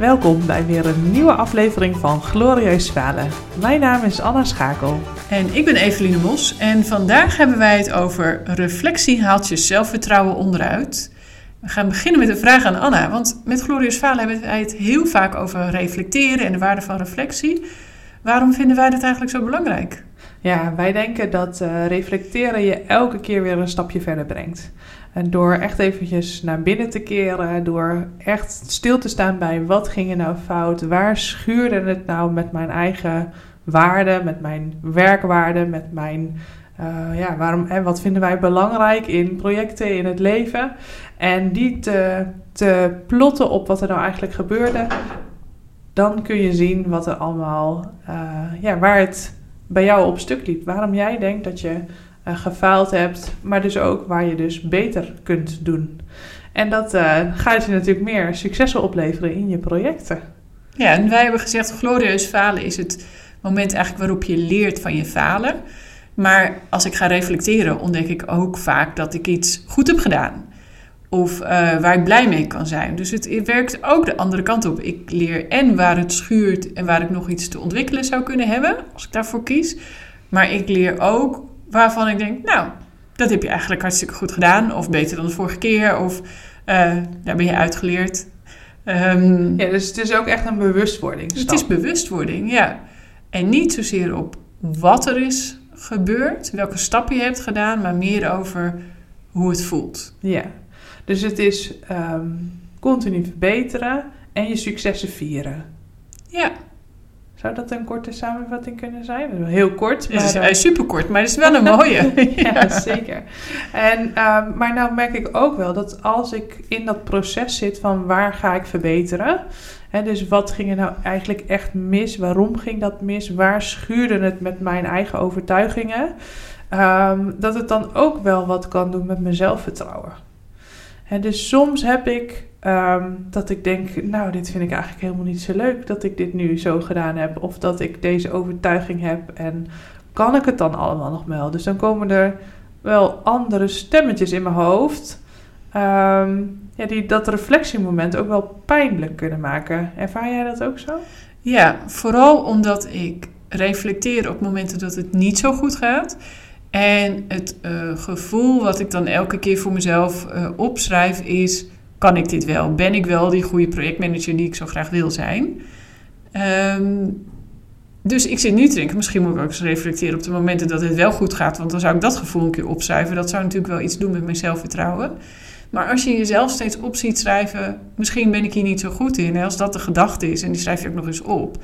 Welkom bij weer een nieuwe aflevering van Glorieus Falen. Mijn naam is Anna Schakel. En ik ben Eveline Mos en vandaag hebben wij het over reflectie haalt je zelfvertrouwen onderuit. We gaan beginnen met een vraag aan Anna, want met Glorieus Falen hebben wij het heel vaak over reflecteren en de waarde van reflectie. Waarom vinden wij dat eigenlijk zo belangrijk? Ja, wij denken dat uh, reflecteren je elke keer weer een stapje verder brengt. En door echt eventjes naar binnen te keren, door echt stil te staan bij wat ging er nou fout, waar schuurde het nou met mijn eigen waarden, met mijn werkwaarden, met mijn, uh, ja, waarom en wat vinden wij belangrijk in projecten, in het leven. En die te, te plotten op wat er nou eigenlijk gebeurde, dan kun je zien wat er allemaal, uh, ja, waar het bij jou op stuk liep. Waarom jij denkt dat je uh, gefaald hebt, maar dus ook waar je dus beter kunt doen. En dat uh, gaat je natuurlijk meer successen opleveren in je projecten. Ja, en wij hebben gezegd, glorieus falen is het moment eigenlijk waarop je leert van je falen. Maar als ik ga reflecteren, ontdek ik ook vaak dat ik iets goed heb gedaan. Of uh, waar ik blij mee kan zijn. Dus het werkt ook de andere kant op. Ik leer en waar het schuurt en waar ik nog iets te ontwikkelen zou kunnen hebben, als ik daarvoor kies. Maar ik leer ook waarvan ik denk, nou, dat heb je eigenlijk hartstikke goed gedaan. Of beter dan de vorige keer. Of uh, daar ben je uitgeleerd. Um, ja, dus het is ook echt een bewustwording. Het is bewustwording, ja. En niet zozeer op wat er is gebeurd, welke stappen je hebt gedaan, maar meer over hoe het voelt. Ja, dus het is um, continu verbeteren en je successen vieren. Ja. Zou dat een korte samenvatting kunnen zijn? Heel kort. Maar, het is uh, super kort, maar het is wel een mooie. ja, zeker. En, um, maar nou merk ik ook wel dat als ik in dat proces zit van waar ga ik verbeteren... Hè, dus wat ging er nou eigenlijk echt mis? Waarom ging dat mis? Waar schuurde het met mijn eigen overtuigingen? Um, dat het dan ook wel wat kan doen met mijn zelfvertrouwen. En dus soms heb ik um, dat ik denk, nou, dit vind ik eigenlijk helemaal niet zo leuk dat ik dit nu zo gedaan heb. Of dat ik deze overtuiging heb en kan ik het dan allemaal nog wel? Dus dan komen er wel andere stemmetjes in mijn hoofd. Um, ja, die dat reflectiemoment ook wel pijnlijk kunnen maken. Ervaar jij dat ook zo? Ja, vooral omdat ik reflecteer op momenten dat het niet zo goed gaat. En het uh, gevoel wat ik dan elke keer voor mezelf uh, opschrijf is: kan ik dit wel? Ben ik wel die goede projectmanager die ik zo graag wil zijn? Um, dus ik zit nu te denken, misschien moet ik ook eens reflecteren op de momenten dat het wel goed gaat. Want dan zou ik dat gevoel een keer opschrijven. Dat zou natuurlijk wel iets doen met mijn zelfvertrouwen. Maar als je jezelf steeds op ziet schrijven, misschien ben ik hier niet zo goed in. Als dat de gedachte is en die schrijf je ook nog eens op.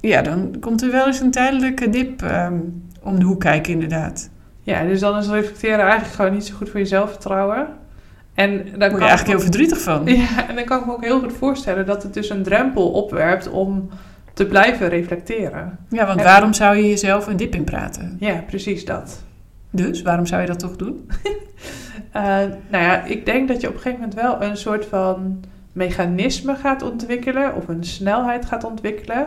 Ja, dan komt er wel eens een tijdelijke dip um, om de hoek kijken inderdaad. Ja, dus dan is reflecteren eigenlijk gewoon niet zo goed voor je zelfvertrouwen. En daar Word je eigenlijk heel verdrietig van. Ja, en dan kan ik me ook heel goed voorstellen dat het dus een drempel opwerpt om te blijven reflecteren. Ja, want en, waarom zou je jezelf een dip in praten? Ja, precies dat. Dus, waarom zou je dat toch doen? uh, nou ja, ik denk dat je op een gegeven moment wel een soort van mechanisme gaat ontwikkelen of een snelheid gaat ontwikkelen,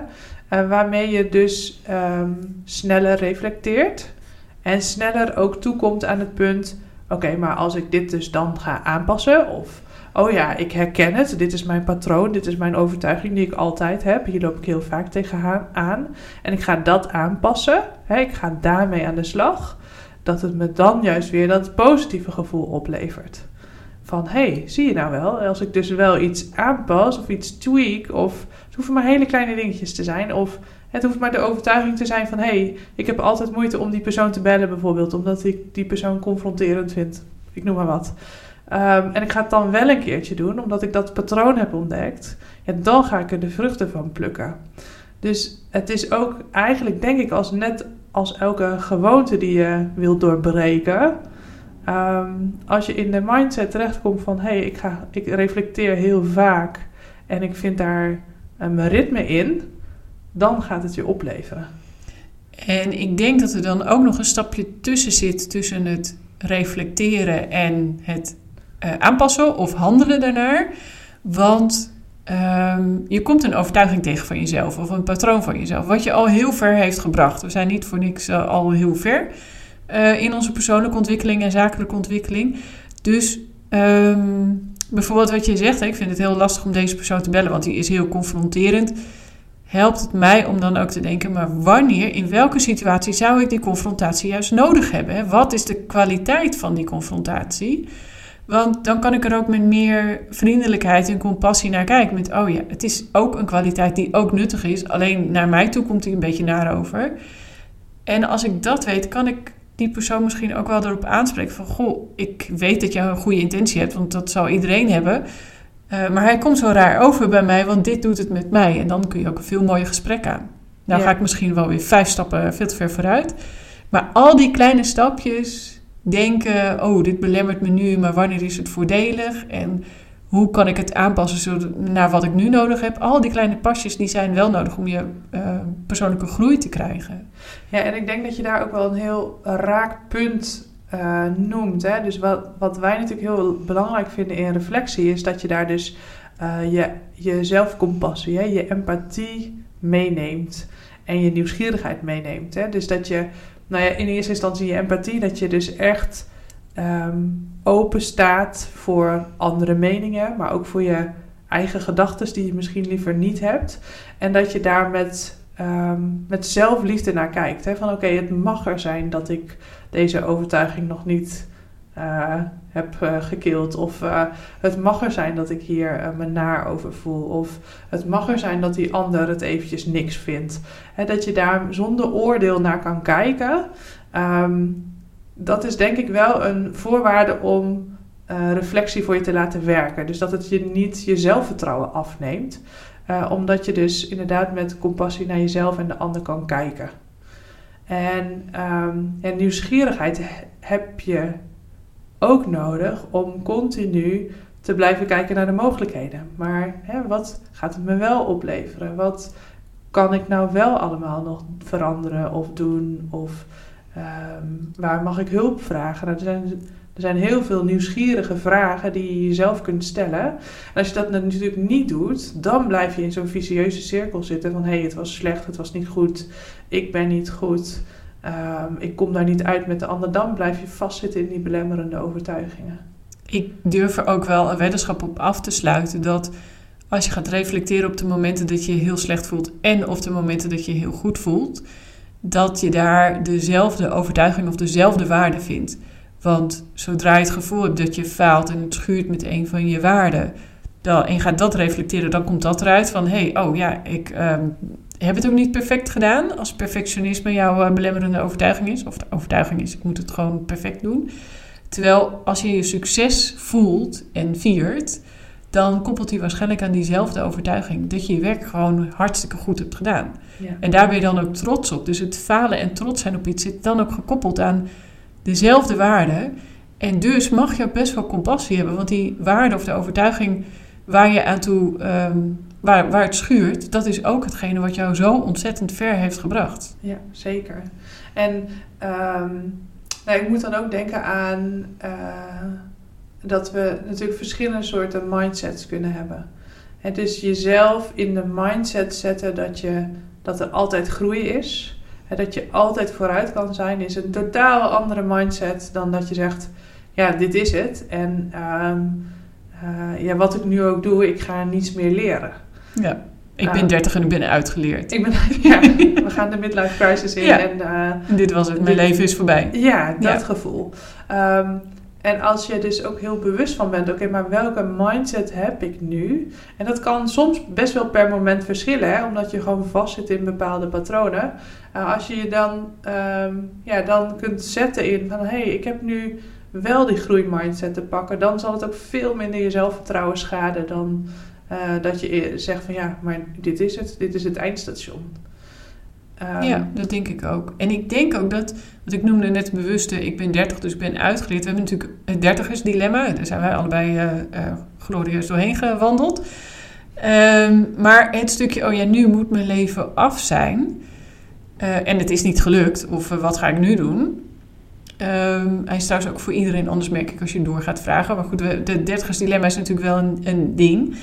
uh, waarmee je dus um, sneller reflecteert en sneller ook toekomt aan het punt: oké, maar als ik dit dus dan ga aanpassen of oh ja, ik herken het, dit is mijn patroon, dit is mijn overtuiging die ik altijd heb, hier loop ik heel vaak tegenaan aan en ik ga dat aanpassen, hè, ik ga daarmee aan de slag, dat het me dan juist weer dat positieve gevoel oplevert van hey, zie je nou wel, als ik dus wel iets aanpas of iets tweak, of het hoeven maar hele kleine dingetjes te zijn, of het hoeft maar de overtuiging te zijn van hey, ik heb altijd moeite om die persoon te bellen bijvoorbeeld, omdat ik die persoon confronterend vind, ik noem maar wat. Um, en ik ga het dan wel een keertje doen, omdat ik dat patroon heb ontdekt, ja, dan ga ik er de vruchten van plukken. Dus het is ook eigenlijk, denk ik, als net als elke gewoonte die je wilt doorbreken, Um, als je in de mindset terechtkomt van hé, hey, ik, ga, ik reflecteer heel vaak en ik vind daar mijn ritme in, dan gaat het je opleveren. En ik denk dat er dan ook nog een stapje tussen zit tussen het reflecteren en het uh, aanpassen of handelen daarnaar. Want um, je komt een overtuiging tegen van jezelf of een patroon van jezelf, wat je al heel ver heeft gebracht. We zijn niet voor niks uh, al heel ver. Uh, in onze persoonlijke ontwikkeling en zakelijke ontwikkeling. Dus um, bijvoorbeeld wat je zegt, ik vind het heel lastig om deze persoon te bellen, want die is heel confronterend. Helpt het mij om dan ook te denken, maar wanneer, in welke situatie zou ik die confrontatie juist nodig hebben? Wat is de kwaliteit van die confrontatie? Want dan kan ik er ook met meer vriendelijkheid en compassie naar kijken. Met, oh ja, het is ook een kwaliteit die ook nuttig is. Alleen naar mij toe komt hij een beetje naar over. En als ik dat weet, kan ik die persoon misschien ook wel erop aanspreken. Van, goh, ik weet dat je een goede intentie hebt. Want dat zal iedereen hebben. Uh, maar hij komt zo raar over bij mij, want dit doet het met mij. En dan kun je ook een veel mooier gesprek aan. Nou ga ik misschien wel weer vijf stappen veel te ver vooruit. Maar al die kleine stapjes denken, oh, dit belemmert me nu, maar wanneer is het voordelig? En hoe kan ik het aanpassen naar wat ik nu nodig heb? Al die kleine pasjes die zijn wel nodig om je uh, persoonlijke groei te krijgen. Ja, en ik denk dat je daar ook wel een heel raak punt uh, noemt. Hè? Dus wat, wat wij natuurlijk heel belangrijk vinden in reflectie is dat je daar dus uh, je, je zelfcompassie, hè? je empathie meeneemt en je nieuwsgierigheid meeneemt. Hè? Dus dat je nou ja, in eerste instantie je empathie, dat je dus echt um, open staat voor andere meningen, maar ook voor je eigen gedachten die je misschien liever niet hebt. En dat je daar met, um, met zelfliefde naar kijkt. Hè? Van oké, het mag er zijn dat ik deze overtuiging nog niet uh, heb uh, gekild. Of uh, het mag er zijn dat ik hier me naar over voel. Of het mag er zijn dat die ander het eventjes niks vindt. He, dat je daar zonder oordeel naar kan kijken. Um, dat is denk ik wel een voorwaarde om reflectie voor je te laten werken. Dus dat het je niet je zelfvertrouwen afneemt. omdat je dus inderdaad met compassie naar jezelf en de ander kan kijken. En, um, en nieuwsgierigheid heb je ook nodig om continu te blijven kijken naar de mogelijkheden. Maar hè, wat gaat het me wel opleveren? Wat kan ik nou wel allemaal nog veranderen of doen? Of um, waar mag ik hulp vragen? Nou, er, zijn, er zijn heel veel nieuwsgierige vragen die je jezelf kunt stellen. En als je dat natuurlijk niet doet, dan blijf je in zo'n vicieuze cirkel zitten van hé, hey, het was slecht, het was niet goed, ik ben niet goed. Um, ik kom daar niet uit met de ander, dan blijf je vastzitten in die belemmerende overtuigingen. Ik durf er ook wel een weddenschap op af te sluiten dat als je gaat reflecteren op de momenten dat je je heel slecht voelt en op de momenten dat je je heel goed voelt, dat je daar dezelfde overtuiging of dezelfde waarde vindt. Want zodra je het gevoel hebt dat je faalt en het schuurt met een van je waarden, dan, en gaat dat reflecteren, dan komt dat eruit van hé, hey, oh ja, ik um, heb het ook niet perfect gedaan. Als perfectionisme jouw eh, belemmerende overtuiging is, of de overtuiging is, ik moet het gewoon perfect doen. Terwijl als je je succes voelt en viert, dan koppelt hij waarschijnlijk aan diezelfde overtuiging. Dat je je werk gewoon hartstikke goed hebt gedaan. Ja. En daar ben je dan ook trots op. Dus het falen en trots zijn op iets zit dan ook gekoppeld aan dezelfde waarden. En dus mag je ook best wel compassie hebben. Want die waarde of de overtuiging waar je aan toe um, waar, waar het schuurt, dat is ook hetgene wat jou zo ontzettend ver heeft gebracht. Ja, zeker. En um, nou, ik moet dan ook denken aan uh, dat we natuurlijk verschillende soorten mindsets kunnen hebben. En dus jezelf in de mindset zetten dat, je, dat er altijd groei is. En dat je altijd vooruit kan zijn, is een totaal andere mindset dan dat je zegt: ja, dit is het. En um, uh, ja, wat ik nu ook doe, ik ga niets meer leren. Ja. Ik ben 30 en ik ben uitgeleerd. Ik ben, ja, we gaan de midlife crisis in. Ja. En, uh, dit was het, mijn leven is voorbij. Ja, dat gevoel. Um, en als je dus ook heel bewust van bent, oké, maar welke mindset heb ik nu? En dat kan soms best wel per moment verschillen, hè, omdat je gewoon vastzit in bepaalde patronen. Uh, als je je dan, um, ja, dan kunt zetten in van, hé, hey, ik heb nu wel die groeimindset te pakken, dan zal het ook veel minder je zelfvertrouwen schaden dan uh, dat je zegt van ja, maar dit is het, dit is het eindstation. Um, ja, dat denk ik ook. En ik denk ook dat, wat ik noemde net bewuste, ik ben 30, dus ik ben uitgeleerd. We hebben natuurlijk het dertigersdilemma, daar zijn wij allebei uh, uh, glorieus doorheen gewandeld. Um, maar het stukje, oh ja, nu moet mijn leven af zijn. en het is niet gelukt, of wat ga ik nu doen? Um, hij is trouwens ook voor iedereen anders, merk ik, als je door gaat vragen. Maar goed, de dertigersdilemma is natuurlijk wel een, een ding.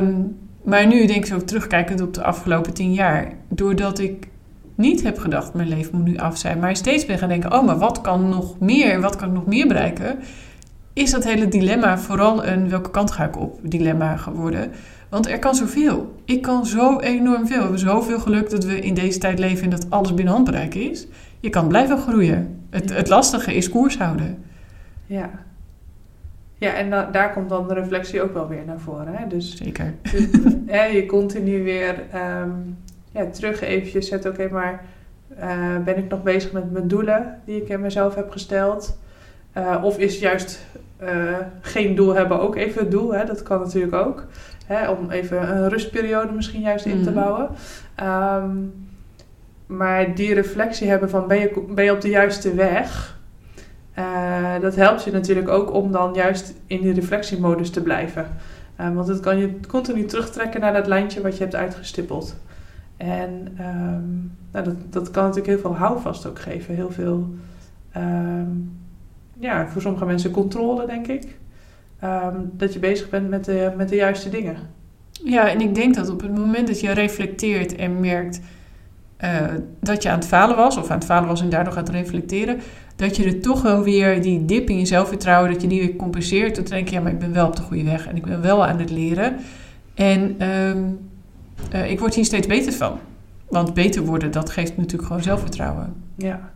Um, maar nu denk ik zo terugkijkend op de afgelopen tien jaar. Doordat ik niet heb gedacht, mijn leven moet nu af zijn. Maar steeds ben gaan denken, oh, maar wat kan nog meer? Wat kan ik nog meer bereiken? is dat hele dilemma vooral een welke kant ga ik op dilemma geworden. Want er kan zoveel. Ik kan zo enorm veel. We hebben zoveel geluk dat we in deze tijd leven en dat alles binnen handbereik is. Je kan blijven groeien. Het, het lastige is koers houden. Ja. Ja, en da- daar komt dan de reflectie ook wel weer naar voren. Hè? Dus Zeker. Dus, je continu weer ehm, ja, terug eventjes zet, oké, maar eh, ben ik nog bezig met mijn doelen die ik in mezelf heb gesteld? Eh, of is juist eh, geen doel hebben ook even het doel? Hè? Dat kan natuurlijk ook. Hè? Om even een rustperiode misschien juist in te Mhm. bouwen. Ehm, maar die reflectie hebben van ben je, ben je op de juiste weg? Eh, dat helpt je natuurlijk ook om dan juist in die reflectiemodus te blijven. Uh, want het kan je continu terugtrekken naar dat lijntje wat je hebt uitgestippeld. En ehm, nou, dat, dat kan natuurlijk heel veel houvast ook geven. Heel veel, ehm, ja, voor sommige mensen controle, denk ik. Ehm, dat je bezig bent met de, met de juiste dingen. Ja, en ik denk dat op het moment dat je reflecteert en merkt uh, dat je aan het falen was, of aan het falen was en daardoor gaat reflecteren, dat je er toch wel weer die dip in je zelfvertrouwen, dat je die weer compenseert. Dan denk je, ja, maar ik ben wel op de goede weg en ik ben wel aan het leren. En um, uh, ik word hier steeds beter van. Want beter worden, dat geeft natuurlijk gewoon zelfvertrouwen. Ja,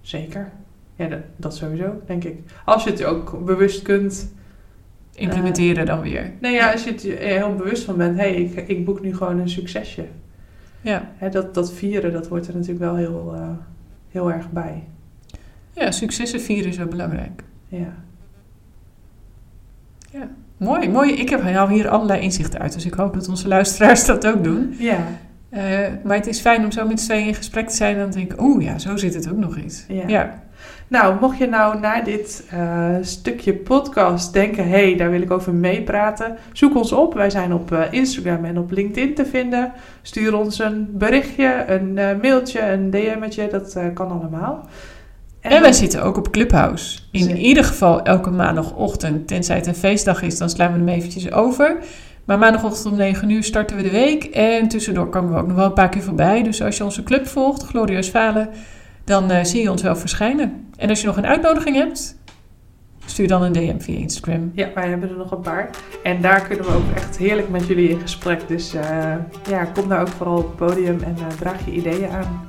zeker. Ja, dat, dat sowieso, denk ik. Als je het ook bewust kunt... Implementeren uh, dan weer. Nee, ja, als je het heel bewust van bent, hé, hey, ik, ik boek nu gewoon een succesje. Ja. Hè, dat, dat vieren, dat hoort er natuurlijk wel heel, uh, heel erg bij. Ja, successen vieren is wel belangrijk. Ja. Ja, mooi, mooi. Ik heb haal hier allerlei inzichten uit, dus ik hoop dat onze luisteraars dat ook doen. Ja. Uh, maar het is fijn om zo met z'n tweeën in gesprek te zijn en dan denk ik, oeh ja, zo zit het ook nog eens. Ja. ja. Nou, mocht je nou na dit uh, stukje podcast denken, hé, hey, daar wil ik over meepraten, zoek ons op. Wij zijn op uh, Instagram en op LinkedIn te vinden. Stuur ons een berichtje, een mailtje, een DM'tje, dat kan allemaal. En, wij zitten ook op Clubhouse. In ieder geval elke maandagochtend, tenzij het een feestdag is, dan slaan we hem eventjes over. Maar maandagochtend om 9 uur starten we de week. En tussendoor komen we ook nog wel een paar keer voorbij. Dus als je onze club volgt, Glorieus Falen, dan uh, zie je ons wel verschijnen. En als je nog een uitnodiging hebt, stuur dan een DM via Instagram. Ja, wij hebben er nog een paar. En daar kunnen we ook echt heerlijk met jullie in gesprek. Dus uh, ja, kom daar ook vooral op het podium en uh, draag je ideeën aan.